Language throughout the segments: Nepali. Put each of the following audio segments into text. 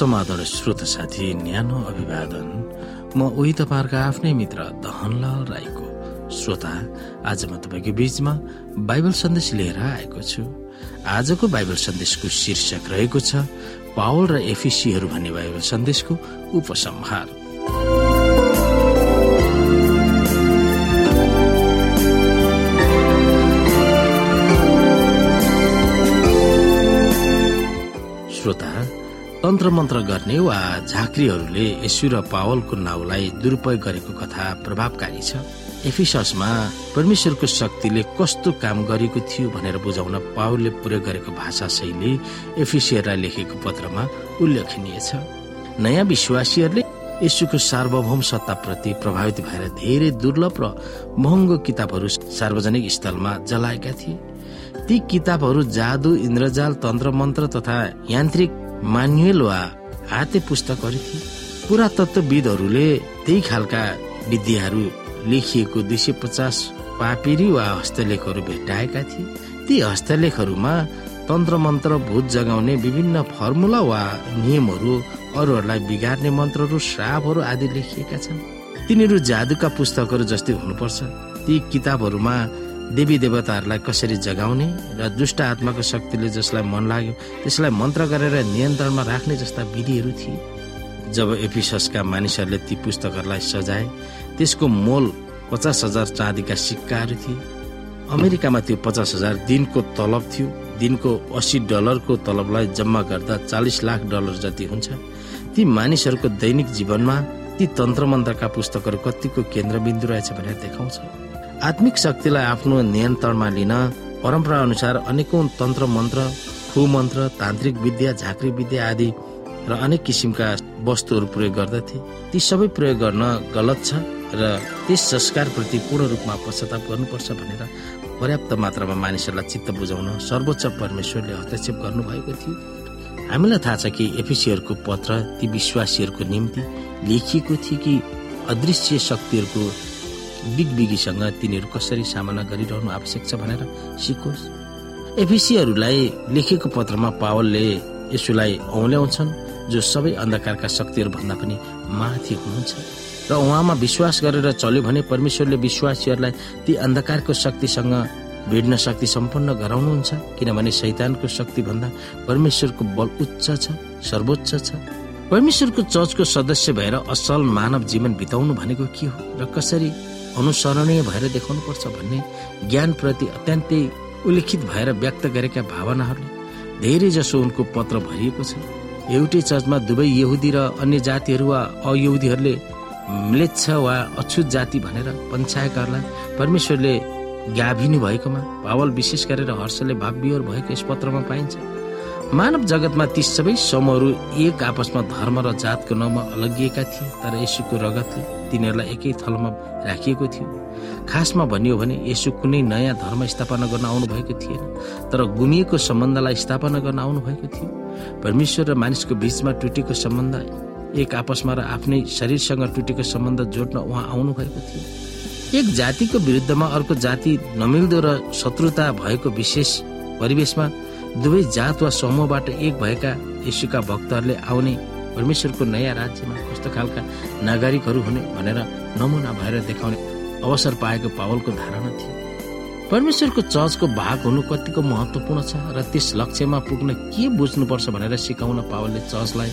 समाधान श्रोत साथी न्यानो अभिवादन। म उही तपाईँहरूको आफ्नै मित्र दहनलाल राईको श्रोता। आज म तपाईँको बीचमा बाइबल सन्देश लिएर आएको छु। आजको बाइबल सन्देशको शीर्षक रहेको छ पावल र एफिसीहरू भन्ने बाइबल सन्देशको उपसंहार। तन्त्र मन्त्र गर्ने वा झाँक्रीहरूले यसु र पावलको नाउँलाई दुरुपयोग गरेको कथा प्रभावकारी छ। एफिसमा परमेश्वरको शक्तिले कस्तो काम गरेको थियो भनेर बुझाउन पावलले प्रयोग गरेको भाषा शैली एफिसियरलाई लेखेको पत्रमा उल्लेखनीय छ। नयाँ विश्वासीहरूले यसुको सार्वभौम सत्ताप्रति प्रभावित भएर धेरै दुर्लभ र महँगो किताबहरू सार्वजनिक स्थलमा जलाएका थिए। ती किताबहरू जादु इन्द्रजाल तन्त्र मन्त्र तथा यान्त्रिक मान्युएल वा हाते पुस्तकहरू थिए पुरातत्वविदहरूले त्यही खालका विद्याहरू लेखिएको दुई सय पचास पापिरी वा हस्तलेखहरू भेटाएका थिए। ती हस्तलेखहरूमा तन्त्र मन्त्र भूत जगाउने विभिन्न फर्मुला वा नियमहरू अरूहरूलाई बिगार्ने मन्त्रहरू श्रापहरू आदि लेखिएका छन्। तिनीहरू जादुका पुस्तकहरू जस्तै हुनुपर्छ। ती किताबहरूमा देवी देवताहरूलाई कसरी जगाउने र दुष्ट आत्माको शक्तिले जसलाई मन लाग्यो त्यसलाई मन्त्र गरेर नियन्त्रणमा राख्ने जस्ता विधिहरू थिए। जब एपिसका मानिसहरूले ती पुस्तकहरूलाई सजाए त्यसको मोल पचास हजार चाँदीका सिक्काहरू थिए। अमेरिकामा त्यो पचास हजार दिनको तलब थियो। दिनको अस्सी डलरको तलबलाई जम्मा गर्दा चालिस लाख डलर जति हुन्छ ती मानिसहरूको दैनिक जीवनमा ती तन्त्र मन्त्रका पुस्तकहरू कतिको केन्द्रबिन्दु रहेछ भनेर देखाउँछ। आत्मिक शक्तिलाई आफ्नो नियन्त्रणमा लिन परम्परा अनुसार अनेकौं तन्त्र मन्त्र खु मन्त्र तान्त्रिक विद्या झाँक्री विद्या आदि र अनेक किसिमका वस्तुहरू प्रयोग गर्दथे। ती सबै प्रयोग गर्न गलत छ र त्यस संस्कारप्रति पूर्ण रूपमा पश्चाताप गर्नुपर्छ भनेर पर्याप्त मात्रामा मानिसहरूलाई चित्त बुझाउन सर्वोच्च परमेश्वरले हस्तक्षेप गर्नुभएको थियो। हामीलाई थाहा छ कि एफिसीहरूको पत्र ती विश्वासीहरूको निम्ति लेखिएको थियो कि अदृश्य शक्तिहरूको बिगबिगीसँग तिनीहरू कसरी सामना गरिरहनु आवश्यक छ भनेर सिकोस्। एफिसीहरूलाई लेखेको पत्रमा पावलले यसुलाई औल्याउँछन् जो सबै अन्धकारका शक्तिहरू भन्दा पनि माथि हुनुहुन्छ। र उहाँमा विश्वास गरेर चल्यो भने परमेश्वरले विश्वासीहरूलाई ती अन्धकारको शक्तिसँग भिड्न शक्ति सम्पन्न गराउनुहुन्छ किनभने शैतानको शक्ति भन्दा परमेश्वरको बल उच्च छ सर्वोच्च छ। परमेश्वरको चर्चको सदस्य भएर असल मानव जीवन बिताउनु भनेको के हो र कसरी अनुसरणीय भएर देखाउनु पर्छ भन्ने ज्ञानप्रति अत्यन्तै उल्लेखित भएर व्यक्त गरेका भावनाहरूले धेरै जसो उनको पत्र भरिएको छ एउटै चर्चमा दुवै यहुदी र अन्य जातिहरू वा अयहुदीहरूले म्लेच्छ वा अछुत जाति भनेर पञ्चायतहरूलाई परमेश्वरले गाभिनु भएकोमा पावल विशेष गरेर हर्षले भाव्यवर भएको यस पत्रमा पाइन्छ। मानव जगतमा ती सबै समूहहरू एक आपसमा धर्म र जातको नाउँमा अलगिएका थिए तर यसुको रगतले तिनीहरूलाई एकै थलमा राखिएको थियो। खासमा भनियो भने यसो कुनै नयाँ धर्म स्थापना गर्न आउनु भएको थिएन तर गुमिएको सम्बन्धलाई स्थापना गर्न आउनु भएको थियो। परमेश्वर र मानिसको बीचमा टुटेको सम्बन्ध एक आपसमा र आफ्नै शरीरसँग टुटेको सम्बन्ध जोड्न उहाँ आउनु भएको थियो। एक जातिको विरुद्धमा अर्को जाति नमिल्दो र शत्रुता भएको विशेष परिवेशमा दुवै जात वा समूहबाट एक भएका यशुका भक्तहरूले आउने परमेश्वरको नयाँ राज्यमा कस्तो खालका नागरिकहरू हुने भनेर नमुना भएर देखाउने अवसर पाएको पावलको धारणा थियो। परमेश्वरको चर्चको भाग हुनु कतिको महत्वपूर्ण छ र त्यस लक्ष्यमा पुग्न के बुझ्नुपर्छ भनेर सिकाउन पावलले चर्चलाई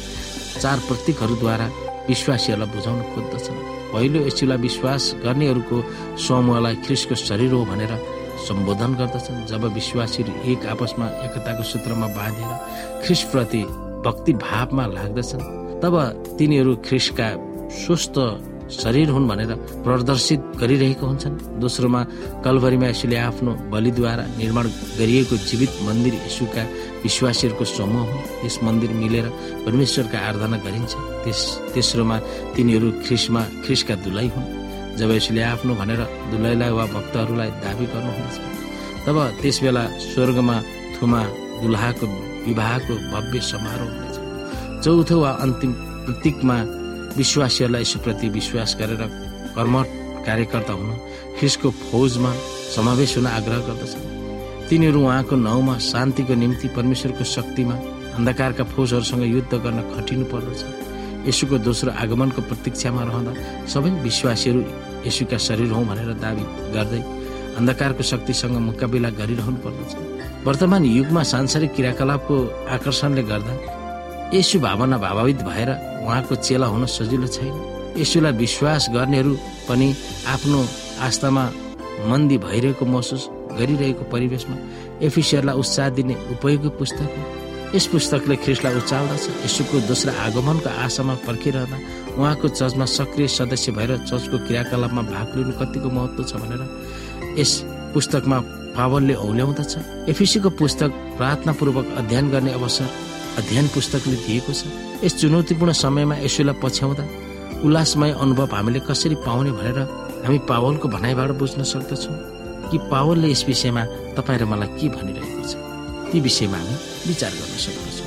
चार प्रतीकहरूद्वारा विश्वासीहरूलाई बुझाउन खोज्दछ पहिलो यसुलाई विश्वास गर्नेहरूको समूहलाई ख्रिसको शरीर हो भनेर सम्बोधन गर्दछन्। जब विश्वासीहरू एक आपसमा एकताको सूत्रमा बाँधेर ख्रिसप्रति भक्ति भावमा लाग्दछन्। तब तिनीहरू ख्रिसका स्वस्थ शरीर हुन् भनेर प्रदर्शित गरिरहेका हुन्छन्। दोस्रोमा कलभरीमा यसुले आफ्नो बलिद्वारा निर्माण गरिएको जीवित मन्दिर यशुका विश्वासीहरूको समूह हुन्। त्यस मन्दिर मिलेर परमेश्वरका आराधना गरिन्छ। त्यस तेस्रोमा तिनीहरू ख्रिसमा ख्रिसका दुलै हुन्। जब यसले आफ्नो भनेर दुलैलाई वा भक्तहरूलाई दावी गर्नुहुनेछ तब त्यस बेला स्वर्गमा थुमा दुलहाको विवाहको भव्य समारोह हुनेछ। चौथो वा अन्तिम प्रतीकमा विश्वासीहरूलाई यसुप्रति विश्वास गरेर कर्मठ कार्यकर्ता हुन ख्रिसको फौजमा समावेश हुन आग्रह गर्दछन् तिनीहरू उहाँको नाउँमा शान्तिको निम्ति परमेश्वरको शक्तिमा अन्धकारका फौजहरूसँग युद्ध गर्न खटिनु पर्दछ। यसुको दोस्रो आगमनको प्रतीक्षामा रहँदा सबै विश्वासीहरू यसुका शरीर हौ भनेर दावी गर्दै अन्धकारको शक्तिसँग मुकाबिला गरिरहनु पर्दछ। वर्तमान युगमा सांसारिक क्रियाकलापको आकर्षणले गर्दा यसु भावना भावावित भएर उहाँको चेला हुन सजिलो छैन। यसुलाई विश्वास गर्नेहरू पनि आफ्नो आस्थामा मन्दी भइरहेको महसुस गरिरहेको परिवेशमा एफिसियरलाई उत्साह दिने उपयोगी पुस्तक हो। यस पुस्तकले ख्रिस्टलाई उचाल्दछ। यसुको दोस्रो आगमनको आशामा पर्खिरहँदा उहाँको चर्चमा सक्रिय सदस्य भएर चर्चको क्रियाकलापमा भाग लिनु कतिको महत्व छ भनेर यस पुस्तकमा पावलले औल्याउँदछ। एफिसीको पुस्तक प्रार्थनापूर्वक अध्ययन गर्ने अवसर अध्ययन पुस्तकले दिएको छ। यस चुनौतीपूर्ण समयमा यसुलाई पछ्याउँदा उल्लासमय अनुभव हामीले कसरी पाउने भनेर हामी पावलको भनाइबाट बुझ्न सक्दछौँ। कि पावलले यस विषयमा तपाईँ र मलाई के भनिरहेको छ? ती विषयमा हामी विचार गर्न सक्दछौँ।